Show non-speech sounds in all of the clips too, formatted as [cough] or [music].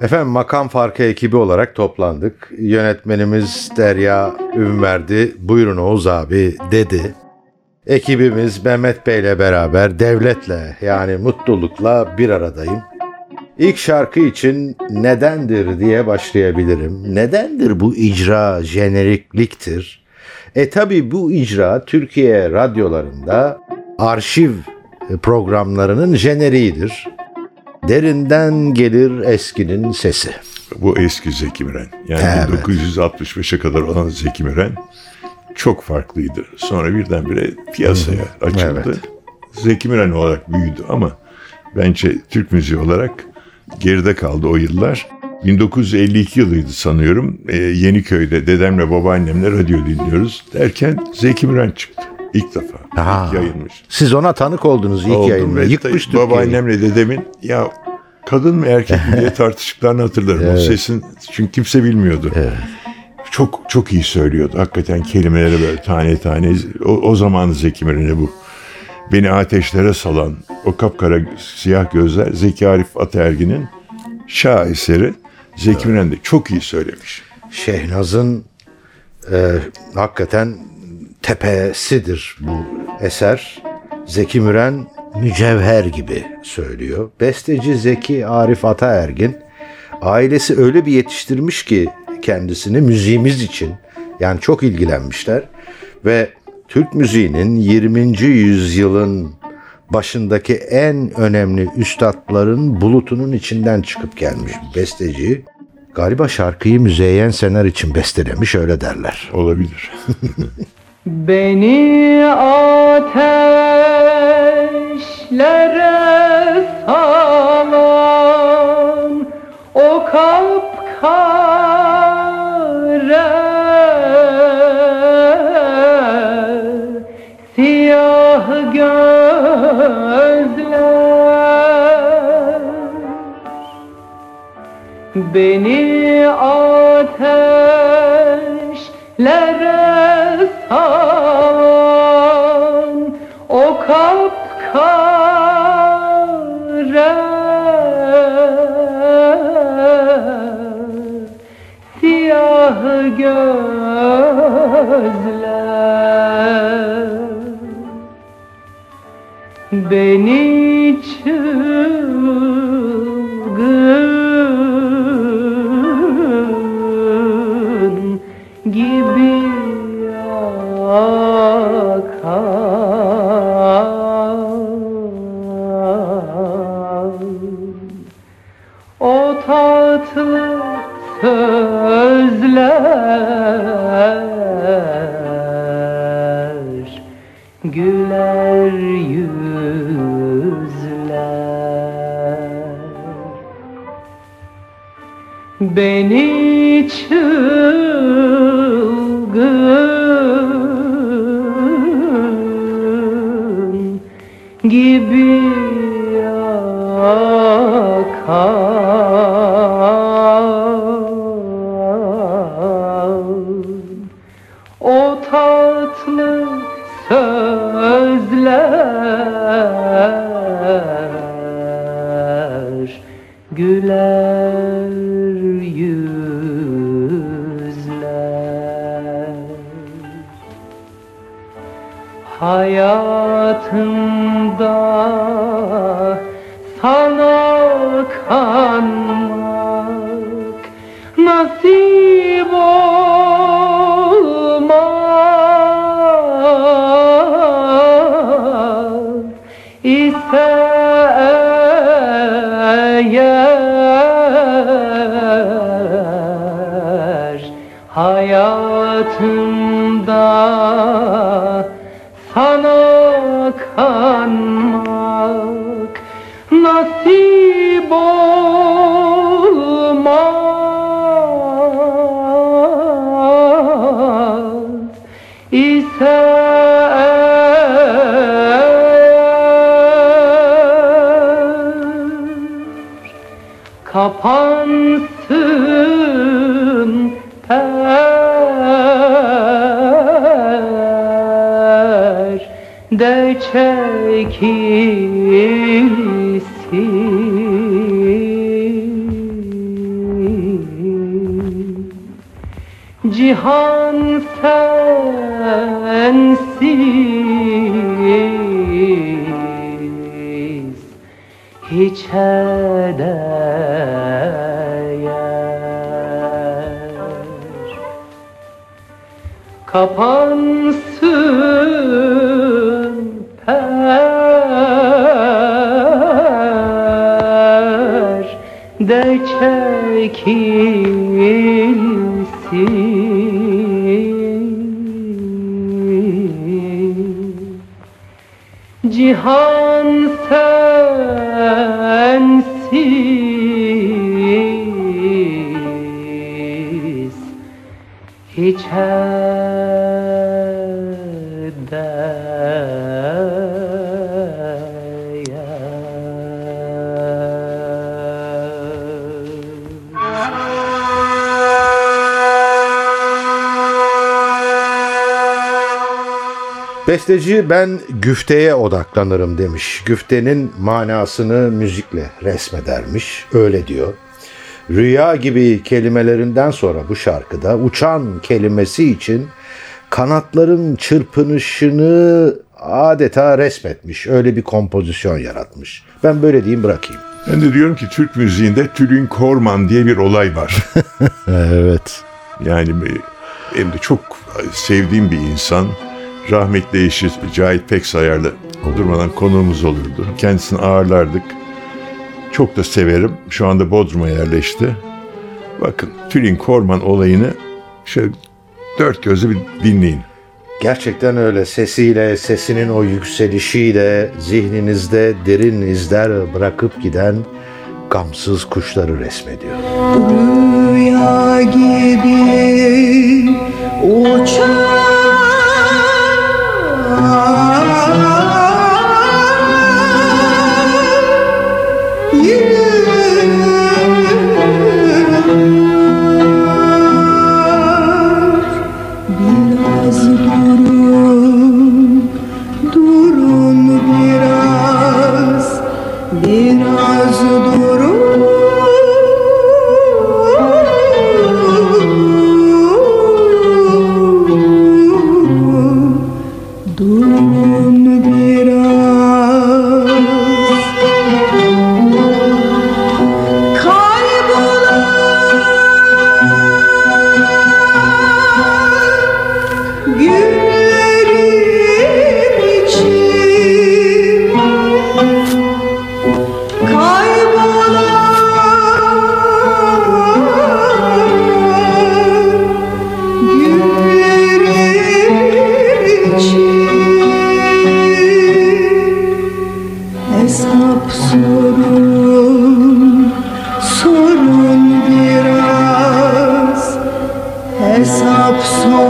Efendim makam farkı ekibi olarak toplandık. Yönetmenimiz Derya Ünverdi buyurun Oğuz abi dedi. Ekibimiz Mehmet Bey'le beraber devletle yani mutlulukla bir aradayım. İlk şarkı için nedendir diye başlayabilirim. Nedendir bu icra jenerikliktir? E tabi bu icra Türkiye radyolarında arşiv programlarının jeneriğidir. Derinden gelir eskinin sesi. Bu eski Zeki Müren. Yani Evet. 1965'e kadar olan Zeki Müren çok farklıydı. Sonra birdenbire piyasaya açıldı. Evet. Zeki Müren olarak büyüdü ama bence Türk müziği olarak geride kaldı o yıllar. 1952 yılıydı sanıyorum. Ee, Yeniköy'de dedemle babaannemle radyo dinliyoruz. Derken Zeki Müren çıktı. İlk defa. Ha. İlk yayılmış. Siz ona tanık oldunuz ilk Oldum yayında. ve Yıkmış. Babaannemle dedemin ya kadın mı erkek mi diye [laughs] tartıştıklarını hatırlarım. O sesin çünkü kimse bilmiyordu. Çok çok iyi söylüyordu. Hakikaten kelimeleri böyle tane tane. O, o zaman Zeki Müren'e bu. Beni ateşlere salan o kapkara siyah gözler Zeki Arif Ataergin'in şaheseri. Zeki Müren de çok iyi söylemiş. Şehnaz'ın e, hakikaten tepesidir bu eser. Zeki Müren mücevher gibi söylüyor. Besteci Zeki Arif Ataergin ailesi öyle bir yetiştirmiş ki kendisini müziğimiz için yani çok ilgilenmişler ve Türk müziğinin 20. yüzyılın başındaki en önemli üstadların bulutunun içinden çıkıp gelmiş besteci. Galiba şarkıyı Müzeyyen Sener için bestelemiş öyle derler. Olabilir. [laughs] Beni ateşlere salan o kapkara siyah gözler. Beni ateşlere gözler. Beni beni çılgın gibi hayatımda sana kanmak nasip olmaz. İse eğer hayatımda kapansın perde çekilsin Besteci ben güfteye odaklanırım demiş. Güftenin manasını müzikle resmedermiş. Öyle diyor. Rüya gibi kelimelerinden sonra bu şarkıda uçan kelimesi için kanatların çırpınışını adeta resmetmiş. Öyle bir kompozisyon yaratmış. Ben böyle diyeyim bırakayım. Ben de diyorum ki Türk müziğinde Tülin Korman diye bir olay var. [laughs] Evet. Yani bir- hem de çok sevdiğim bir insan. Rahmetli eşi Cahit Peksayar'la durmadan konuğumuz olurdu. Kendisini ağırlardık. Çok da severim. Şu anda Bodrum'a yerleşti. Bakın Tülin Korman olayını şöyle dört gözle bir dinleyin. Gerçekten öyle sesiyle, sesinin o yükselişiyle zihninizde derin izler bırakıp giden gamsız kuşları resmediyor. Rüya gibi uçar small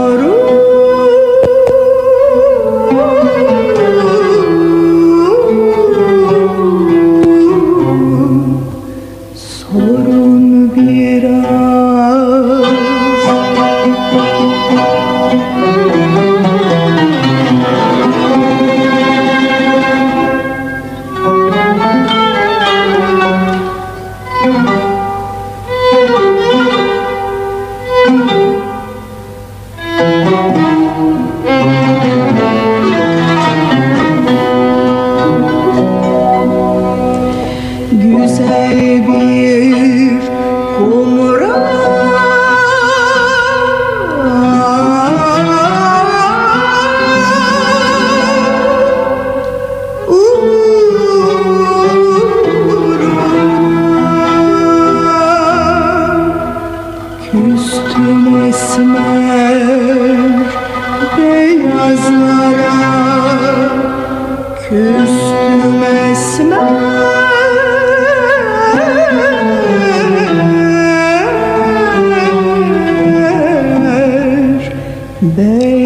Baby.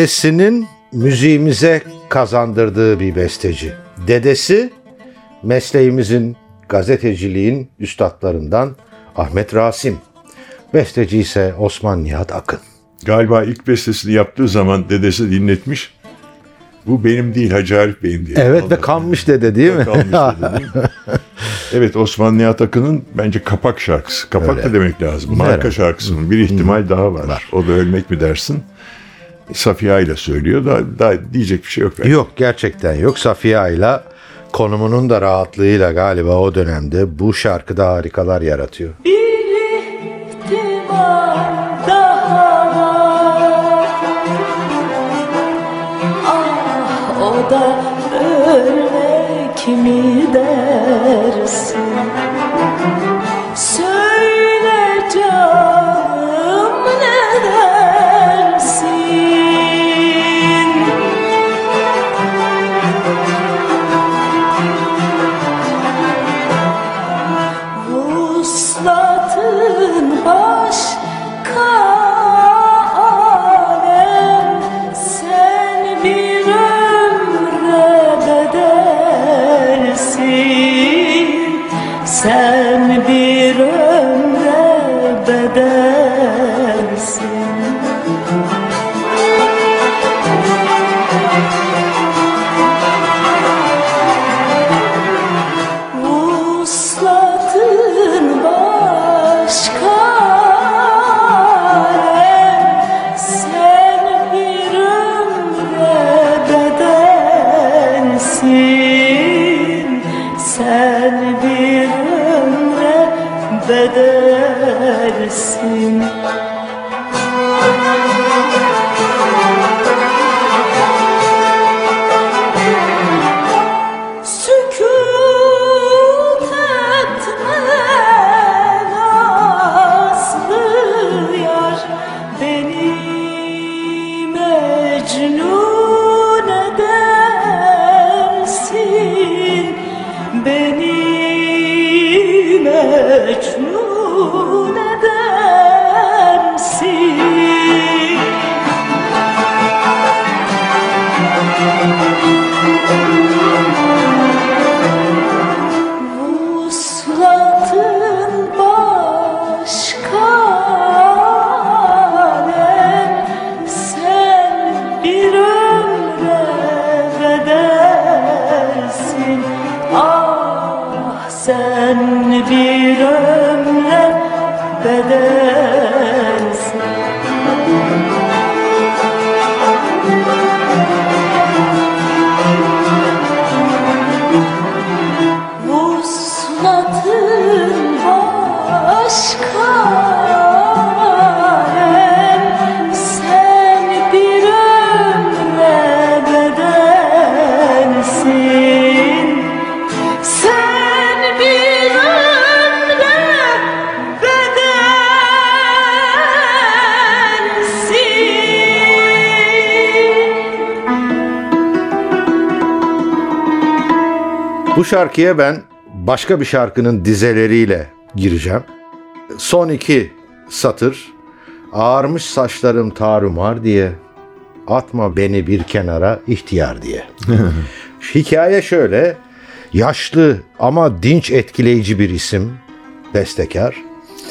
Dedesinin müziğimize kazandırdığı bir besteci. Dedesi mesleğimizin gazeteciliğin üstadlarından Ahmet Rasim. Besteci ise Osman Nihat Akın. Galiba ilk bestesini yaptığı zaman dedesi dinletmiş. Bu benim değil Hacı Arif Bey'in diye. Evet ve Allah- kanmış dede değil mi? Değil mi? [laughs] evet Osman Nihat Akın'ın bence kapak şarkısı. Kapak Öyle. da demek lazım. Marka Herhalde. şarkısının bir ihtimal daha var. Var. O da ölmek mi dersin? Safiye ile söylüyor. Daha, daha diyecek bir şey yok. bence. Yok gerçekten yok. Safiye Ayla konumunun da rahatlığıyla galiba o dönemde bu şarkıda harikalar yaratıyor. ihtimal daha var Ah o da ölmek mi dersin Sen şarkıya ben başka bir şarkının dizeleriyle gireceğim. Son iki satır. Ağarmış saçlarım tarumar diye. Atma beni bir kenara ihtiyar diye. [laughs] Hikaye şöyle. Yaşlı ama dinç etkileyici bir isim. Bestekar.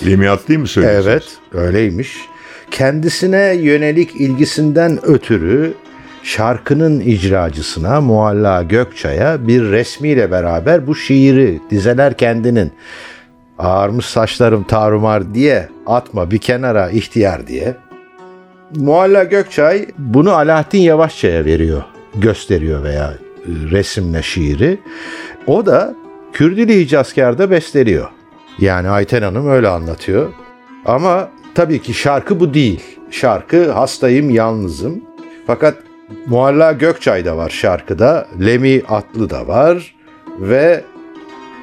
Lemiyat değil mi söylüyorsunuz? Evet, öyleymiş. Kendisine yönelik ilgisinden ötürü şarkının icracısına Mualla Gökçay'a bir resmiyle beraber bu şiiri dizeler kendinin ağarmış saçlarım tarumar diye atma bir kenara ihtiyar diye. Mualla Gökçay bunu Alaaddin Yavaşça'ya veriyor, gösteriyor veya e, resimle şiiri. O da Kürdili Hicazkar'da besteliyor. Yani Ayten Hanım öyle anlatıyor. Ama tabii ki şarkı bu değil. Şarkı hastayım yalnızım. Fakat Mualla Gökçay da var şarkıda. Lemi Atlı da var. Ve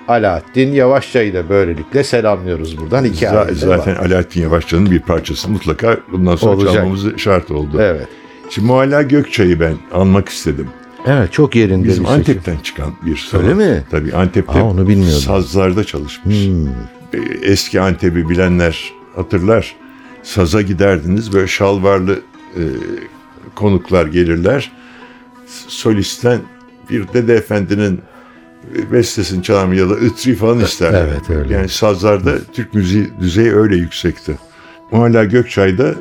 Alaaddin Yavaşça'yı da böylelikle selamlıyoruz buradan. İki Z- zaten var. Alaaddin Yavaşçı'nın bir parçası mutlaka bundan sonra Olacak. çalmamız şart oldu. Evet. Şimdi Mualla Gökçay'ı ben anmak istedim. Evet çok yerinde Bizim bir. Antep'ten çıkan bir sanat. Öyle mi? Tabii Antep'te Aa, onu bilmiyordum. sazlarda çalışmış. Hmm. E, Eski Antep'i bilenler hatırlar. Saza giderdiniz böyle şalvarlı e, konuklar gelirler. Solistten bir Dede Efendi'nin bestesini çalan ya da ıtri falan isterler. Evet, öyle. Yani sazlarda Türk müziği düzeyi öyle yüksekti. Muhalla Gökçay da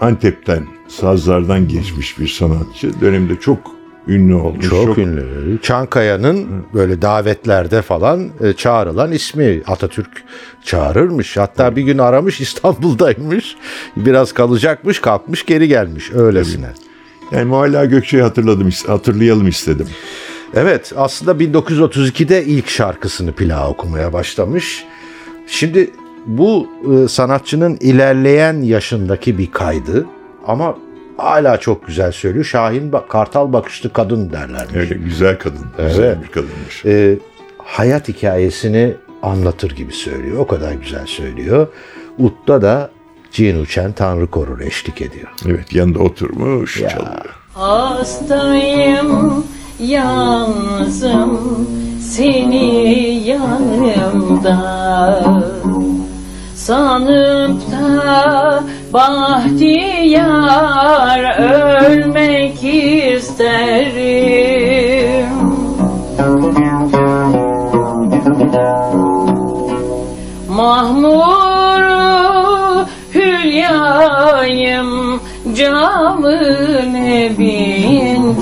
Antep'ten sazlardan geçmiş bir sanatçı. Dönemde çok ünlü olmuş. Çok, ünlü. Çankaya'nın böyle davetlerde falan e, çağrılan ismi Atatürk çağırırmış. Hatta bir gün aramış İstanbul'daymış. Biraz kalacakmış, kalkmış geri gelmiş öylesine. Yani Muhalla Gökçe'yi hatırladım, hatırlayalım istedim. Evet aslında 1932'de ilk şarkısını plağa okumaya başlamış. Şimdi bu e, sanatçının ilerleyen yaşındaki bir kaydı ama hala çok güzel söylüyor. Şahin kartal bakışlı kadın derlermiş. Öyle güzel kadın. Güzel Evet. bir kadınmış. E, hayat hikayesini anlatır gibi söylüyor. O kadar güzel söylüyor. Ut'ta da Cin Uçen Tanrı Korur eşlik ediyor. Evet yanında oturmuş Ya. çalıyor. Hastayım, yalnızım, seni yanımda Sanıp da bahtiyar ölmek isterim hülyayım camın evinden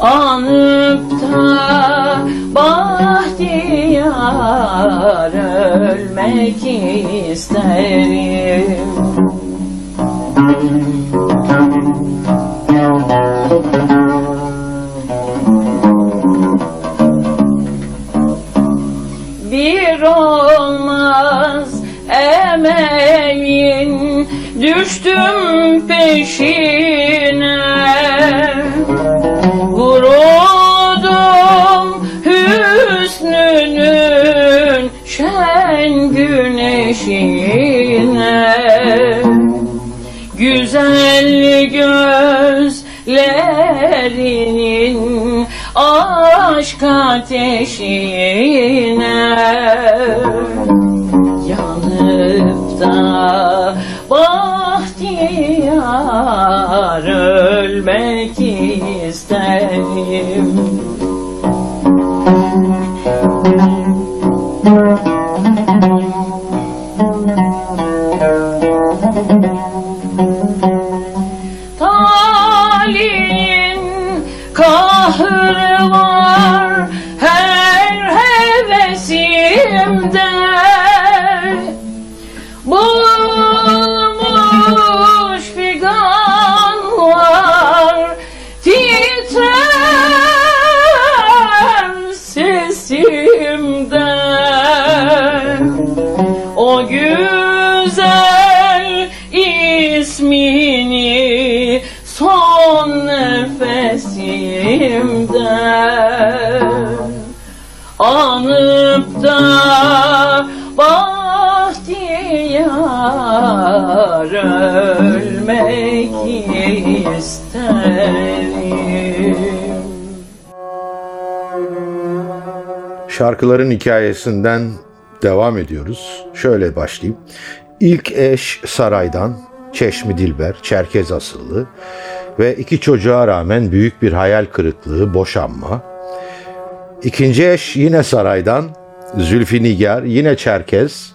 Anıp da bahtiyar ölmek isterim peşine. Vuruldum hüsnünün şen güneşine. Güzel gözlerinin aşk ateşine. Yanıp da bahtiyar ölmek isterim Şarkıların hikayesinden devam ediyoruz. Şöyle başlayayım. İlk eş saraydan, Çeşmi Dilber, Çerkez asıllı ve iki çocuğa rağmen büyük bir hayal kırıklığı, boşanma. İkinci eş yine saraydan, Zülfü Nigar, yine Çerkez.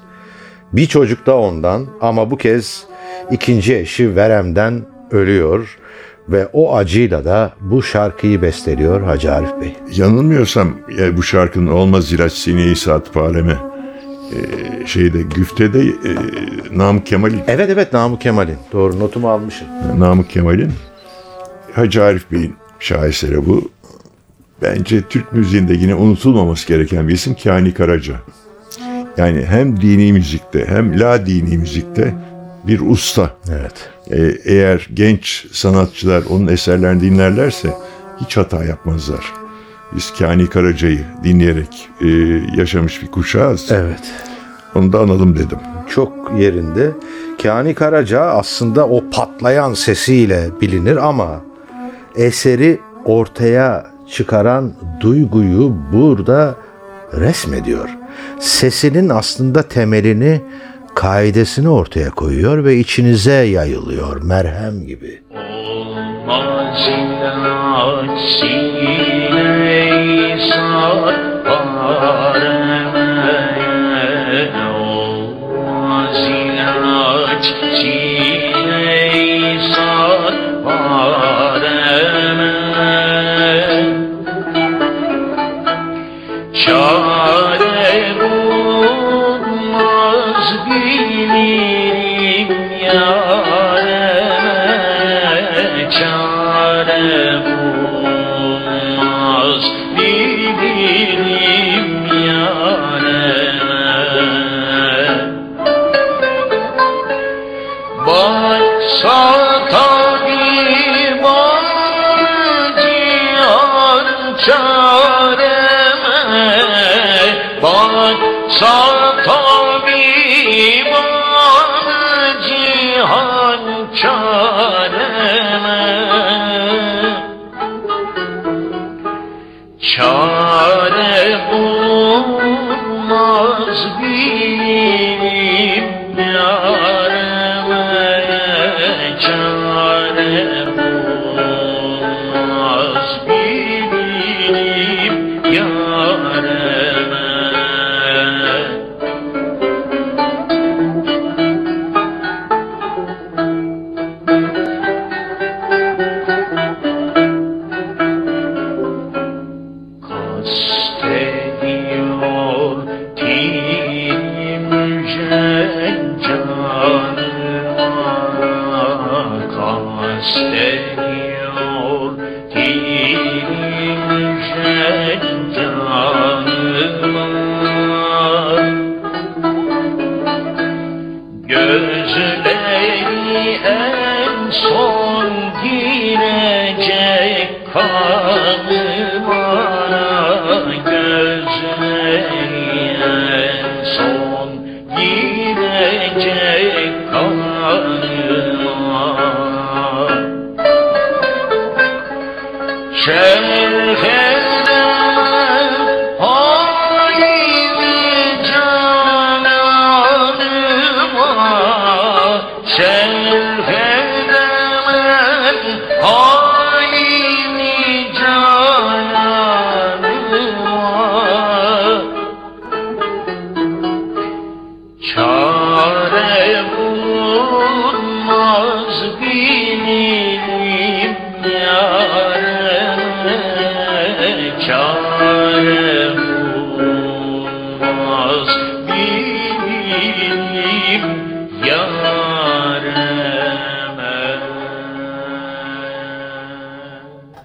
Bir çocuk da ondan ama bu kez ikinci eşi Verem'den ölüyor ve o acıyla da bu şarkıyı besteliyor Hacı Arif Bey. Yanılmıyorsam ya bu şarkının Olmaz İlaç Sineyi Saat Paleme e, şeyde güftede e, Namık Kemal'in Evet evet Namık Kemal'in. Doğru notumu almışım. Namık Kemal'in Hacı Arif Bey'in şaheseri bu. Bence Türk müziğinde yine unutulmaması gereken bir isim Kani Karaca. Yani hem dini müzikte hem la dini müzikte bir usta. Evet. Ee, eğer genç sanatçılar onun eserlerini dinlerlerse hiç hata yapmazlar. Biz Kani Karaca'yı dinleyerek e, yaşamış bir kuşağız. Evet. Onu da analım dedim. Çok yerinde. Kani Karaca aslında o patlayan sesiyle bilinir ama eseri ortaya çıkaran duyguyu burada resmediyor. Sesinin aslında temelini kaidesini ortaya koyuyor ve içinize yayılıyor merhem gibi. Olmaz ilaç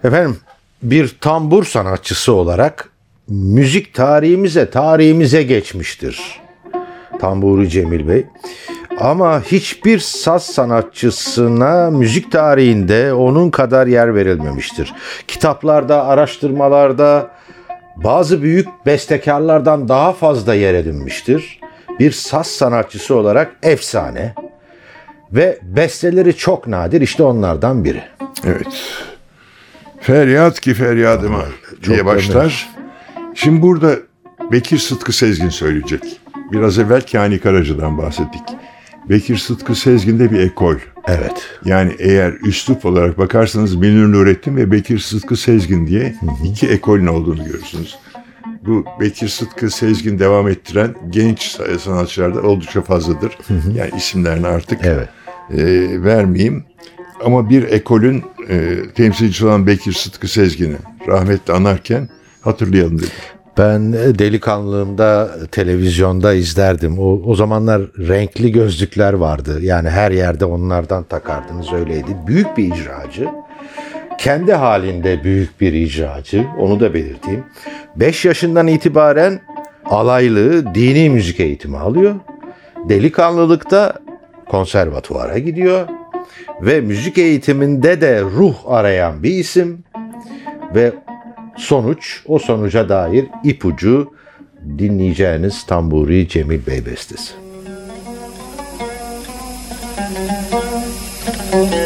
Efendim bir tambur sanatçısı olarak müzik tarihimize, tarihimize geçmiştir. Tamburi Cemil Bey. Ama hiçbir saz sanatçısına müzik tarihinde onun kadar yer verilmemiştir. Kitaplarda, araştırmalarda bazı büyük bestekarlardan daha fazla yer edinmiştir. Bir saz sanatçısı olarak efsane ve besteleri çok nadir işte onlardan biri. Evet. Feryat ki feryadıma diye çok başlar. Şimdi burada Bekir Sıtkı Sezgin söyleyecek. Biraz evvel Kani Karaca'dan bahsettik. Bekir Sıtkı Sezgin'de bir ekol. Evet. Yani eğer üslup olarak bakarsanız Münir Nurettin ve Bekir Sıtkı Sezgin diye iki ekolün olduğunu görürsünüz. Bu Bekir Sıtkı Sezgin devam ettiren genç sanatçılarda oldukça fazladır. Yani isimlerini artık Evet. e, vermeyeyim. Ama bir ekolün e, temsilcisi olan Bekir Sıtkı Sezgin'i rahmetle anarken hatırlayalım dedim. Ben delikanlılığımda televizyonda izlerdim. O, o zamanlar renkli gözlükler vardı. Yani her yerde onlardan takardınız öyleydi. Büyük bir icracı. Kendi halinde büyük bir icracı. Onu da belirteyim. 5 yaşından itibaren alaylı dini müzik eğitimi alıyor. Delikanlılıkta konservatuvara gidiyor. Ve müzik eğitiminde de ruh arayan bir isim. Ve sonuç, o sonuca dair ipucu dinleyeceğiniz Tamburi Cemil Bey bestesi. Feryat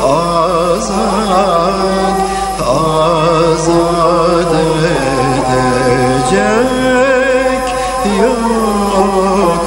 azad azad azad yok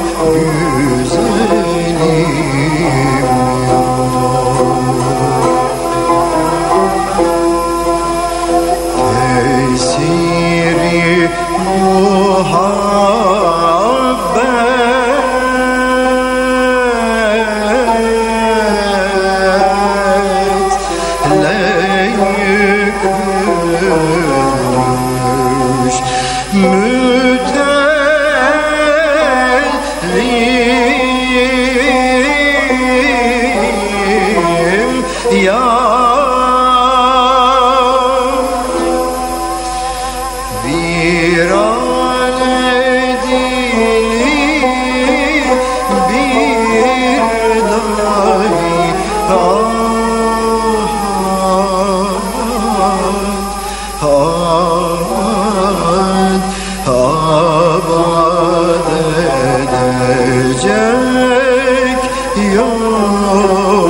edecek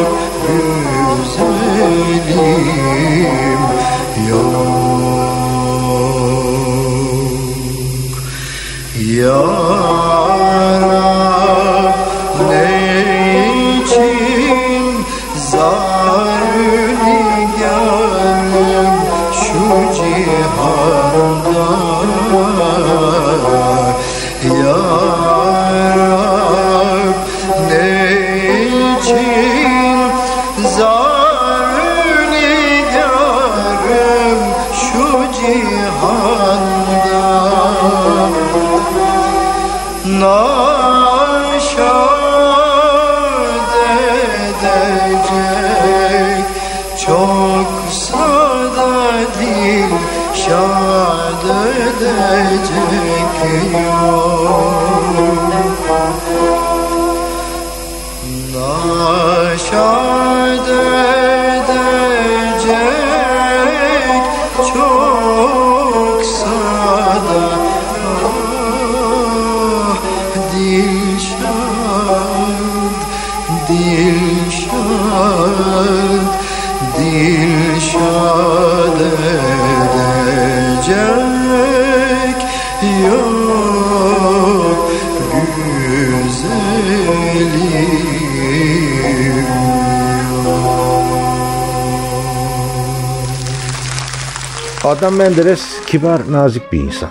dilşad dilşad edecek yok güzelim Adnan Menderes kibar, nazik bir insan.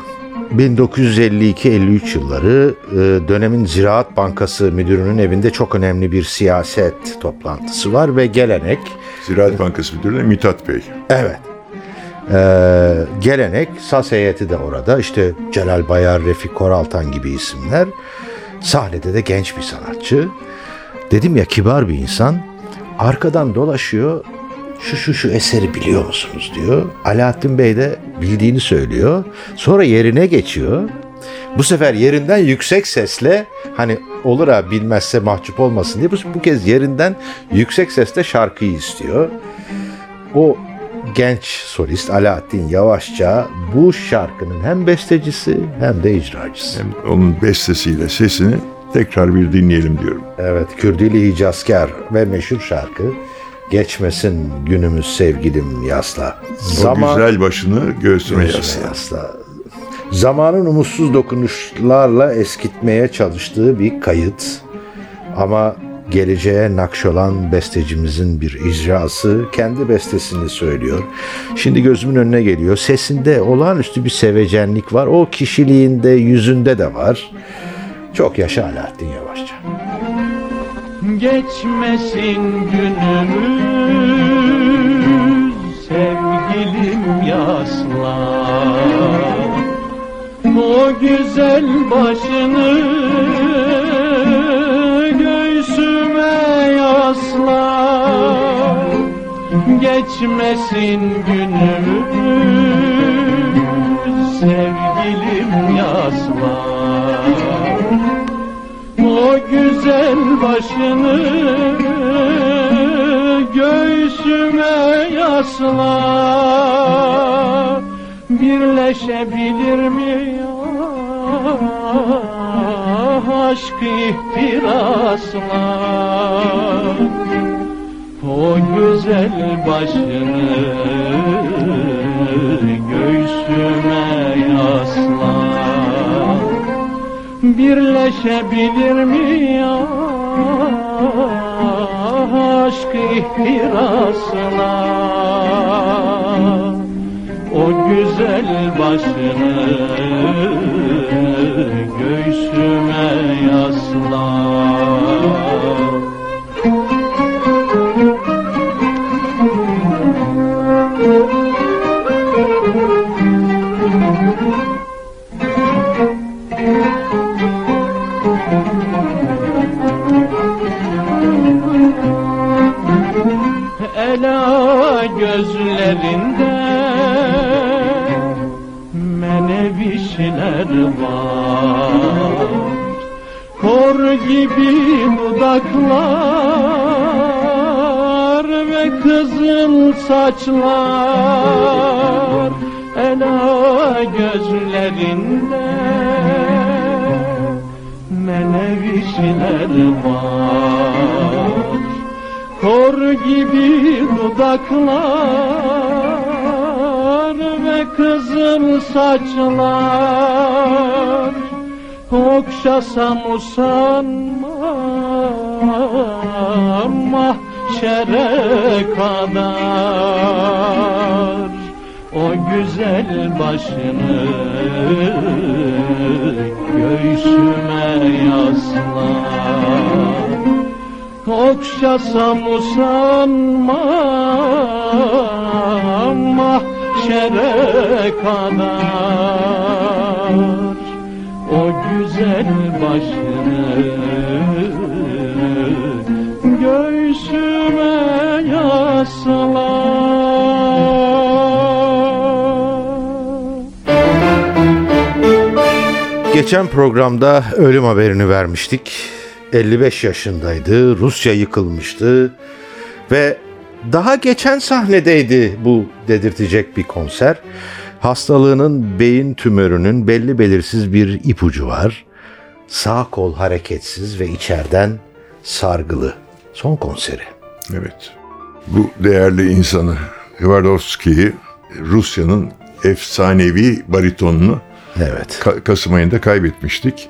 1952-53 yılları e, dönemin Ziraat Bankası müdürünün evinde çok önemli bir siyaset toplantısı var ve gelenek Ziraat Bankası Müdürü de Mithat Bey. Evet. Ee, gelenek SAS heyeti de orada. İşte Celal Bayar, Refik Koraltan gibi isimler. Sahnede de genç bir sanatçı. Dedim ya kibar bir insan. Arkadan dolaşıyor. Şu şu şu eseri biliyor musunuz diyor. Alaaddin Bey de bildiğini söylüyor. Sonra yerine geçiyor. Bu sefer yerinden yüksek sesle hani olur ha bilmezse mahcup olmasın diye bu, bu kez yerinden yüksek sesle şarkıyı istiyor. O genç solist Alaaddin Yavaşça bu şarkının hem bestecisi hem de icracısı. Hem onun bestesiyle sesini tekrar bir dinleyelim diyorum. Evet, Kürdili Hicazkar ve meşhur şarkı Geçmesin günümüz sevgilim yasla. O güzel başını göğsüme Göğsüme yasla. yasla. Zamanın umutsuz dokunuşlarla eskitmeye çalıştığı bir kayıt. Ama geleceğe nakş olan bestecimizin bir icrası kendi bestesini söylüyor. Şimdi gözümün önüne geliyor. Sesinde olağanüstü bir sevecenlik var. O kişiliğinde, yüzünde de var. Çok yaşa Alaaddin Yavaşça. Geçmesin günümüz sevgilim yasla O güzel başını göğsüme yasla Geçmesin günümüz sevgilim yasla o güzel başını göğsüme yasla. Birleşebilir mi? Ah, aşk ihtirasla. O güzel başını göğsüme yasla birleşebilir mi aşk ihtirasına. O güzel başını göğsüme yasla var. Kor gibi dudaklar ve kızıl saçlar Ela gözlerinde. Menevişler var. Kor gibi dudaklar kızıl saçlar Okşasam usanmam mahşere kadar. O güzel başını göğsüme yaslar Okşasam usanmam mahşere kadar O güzel başını göğsüme yaslar Geçen programda ölüm haberini vermiştik. 55 yaşındaydı, Rusya yıkılmıştı ve daha geçen sahnedeydi bu dedirtecek bir konser. Hastalığının beyin tümörünün belli belirsiz bir ipucu var. Sağ kol hareketsiz ve içeriden sargılı. Son konseri. Evet. Bu değerli insanı Twardowski'yi Rusya'nın efsanevi baritonunu Evet. Ka- Kasım ayında kaybetmiştik.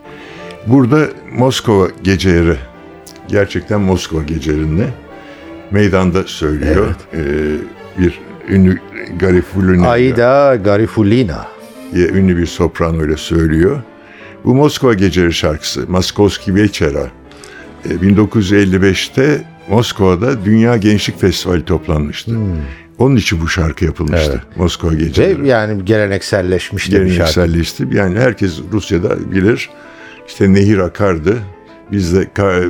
Burada Moskova geceleri gerçekten Moskova gecelerinde meydanda söylüyor. Ee, bir ünlü Garifulina Aida Garifulina. diye ünlü bir soprano ile söylüyor. Bu Moskova geceleri şarkısı Moskovski Večera e, 1955'te Moskova'da Dünya Gençlik Festivali toplanmıştı. Onun için bu şarkı yapılmıştı. Moskova geceleri. Ve yani gelenekselleşmiş de bir şarkı. gelenekselleşti. Yani herkes Rusya'da bilir. İşte nehir akardı. Biz de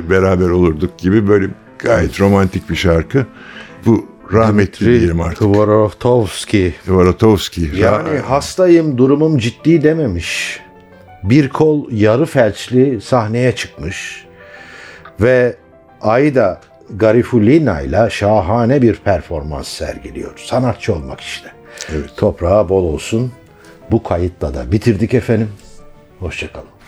beraber olurduk gibi böyle gayet romantik bir şarkı. Bu rahmetli diyelim artık. Tvorovtovski. Tvaratovski. Yani hastayım, durumum ciddi dememiş. Bir kol yarı felçli sahneye çıkmış. Ve Aida Garifulina ile şahane bir performans sergiliyor. Sanatçı olmak işte. Evet. Toprağa bol olsun. Bu kayıtla da bitirdik efendim. Hoşçakalın.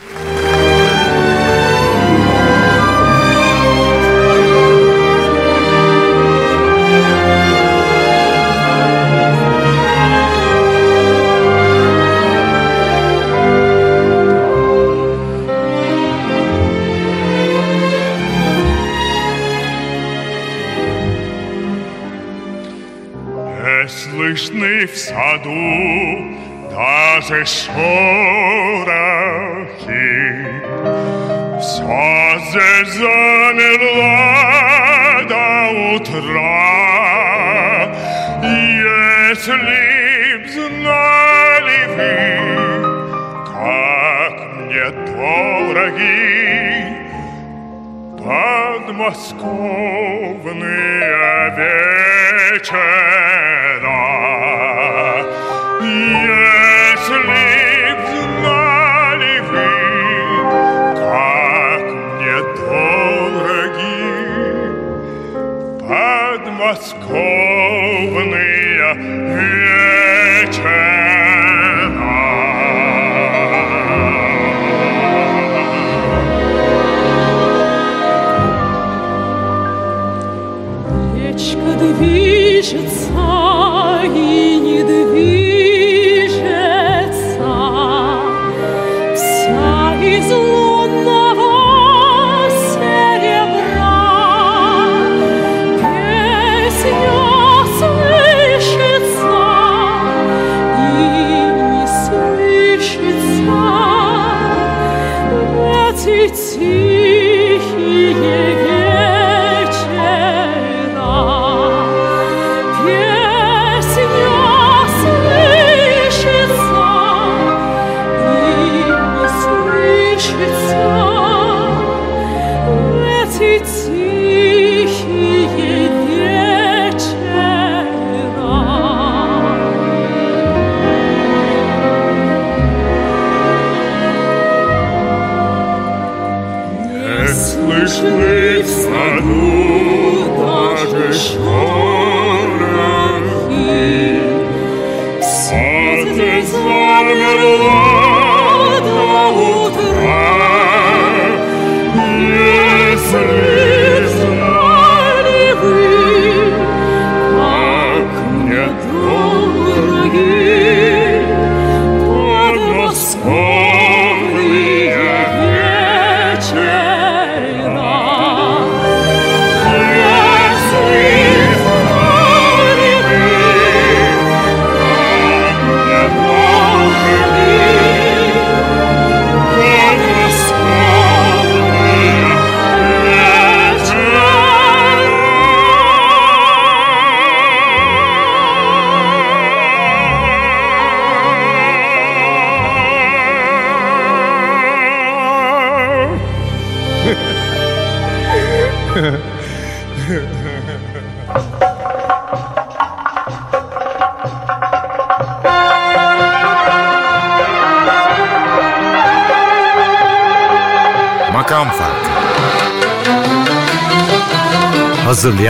سشورکی ساز زن را داوت را если б знали вы, как мне дороги под Москвой.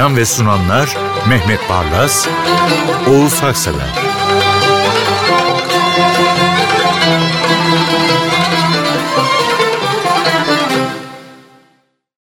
Hazırlayan ve sunanlar Mehmet Barlas, Oğuz Haksalar.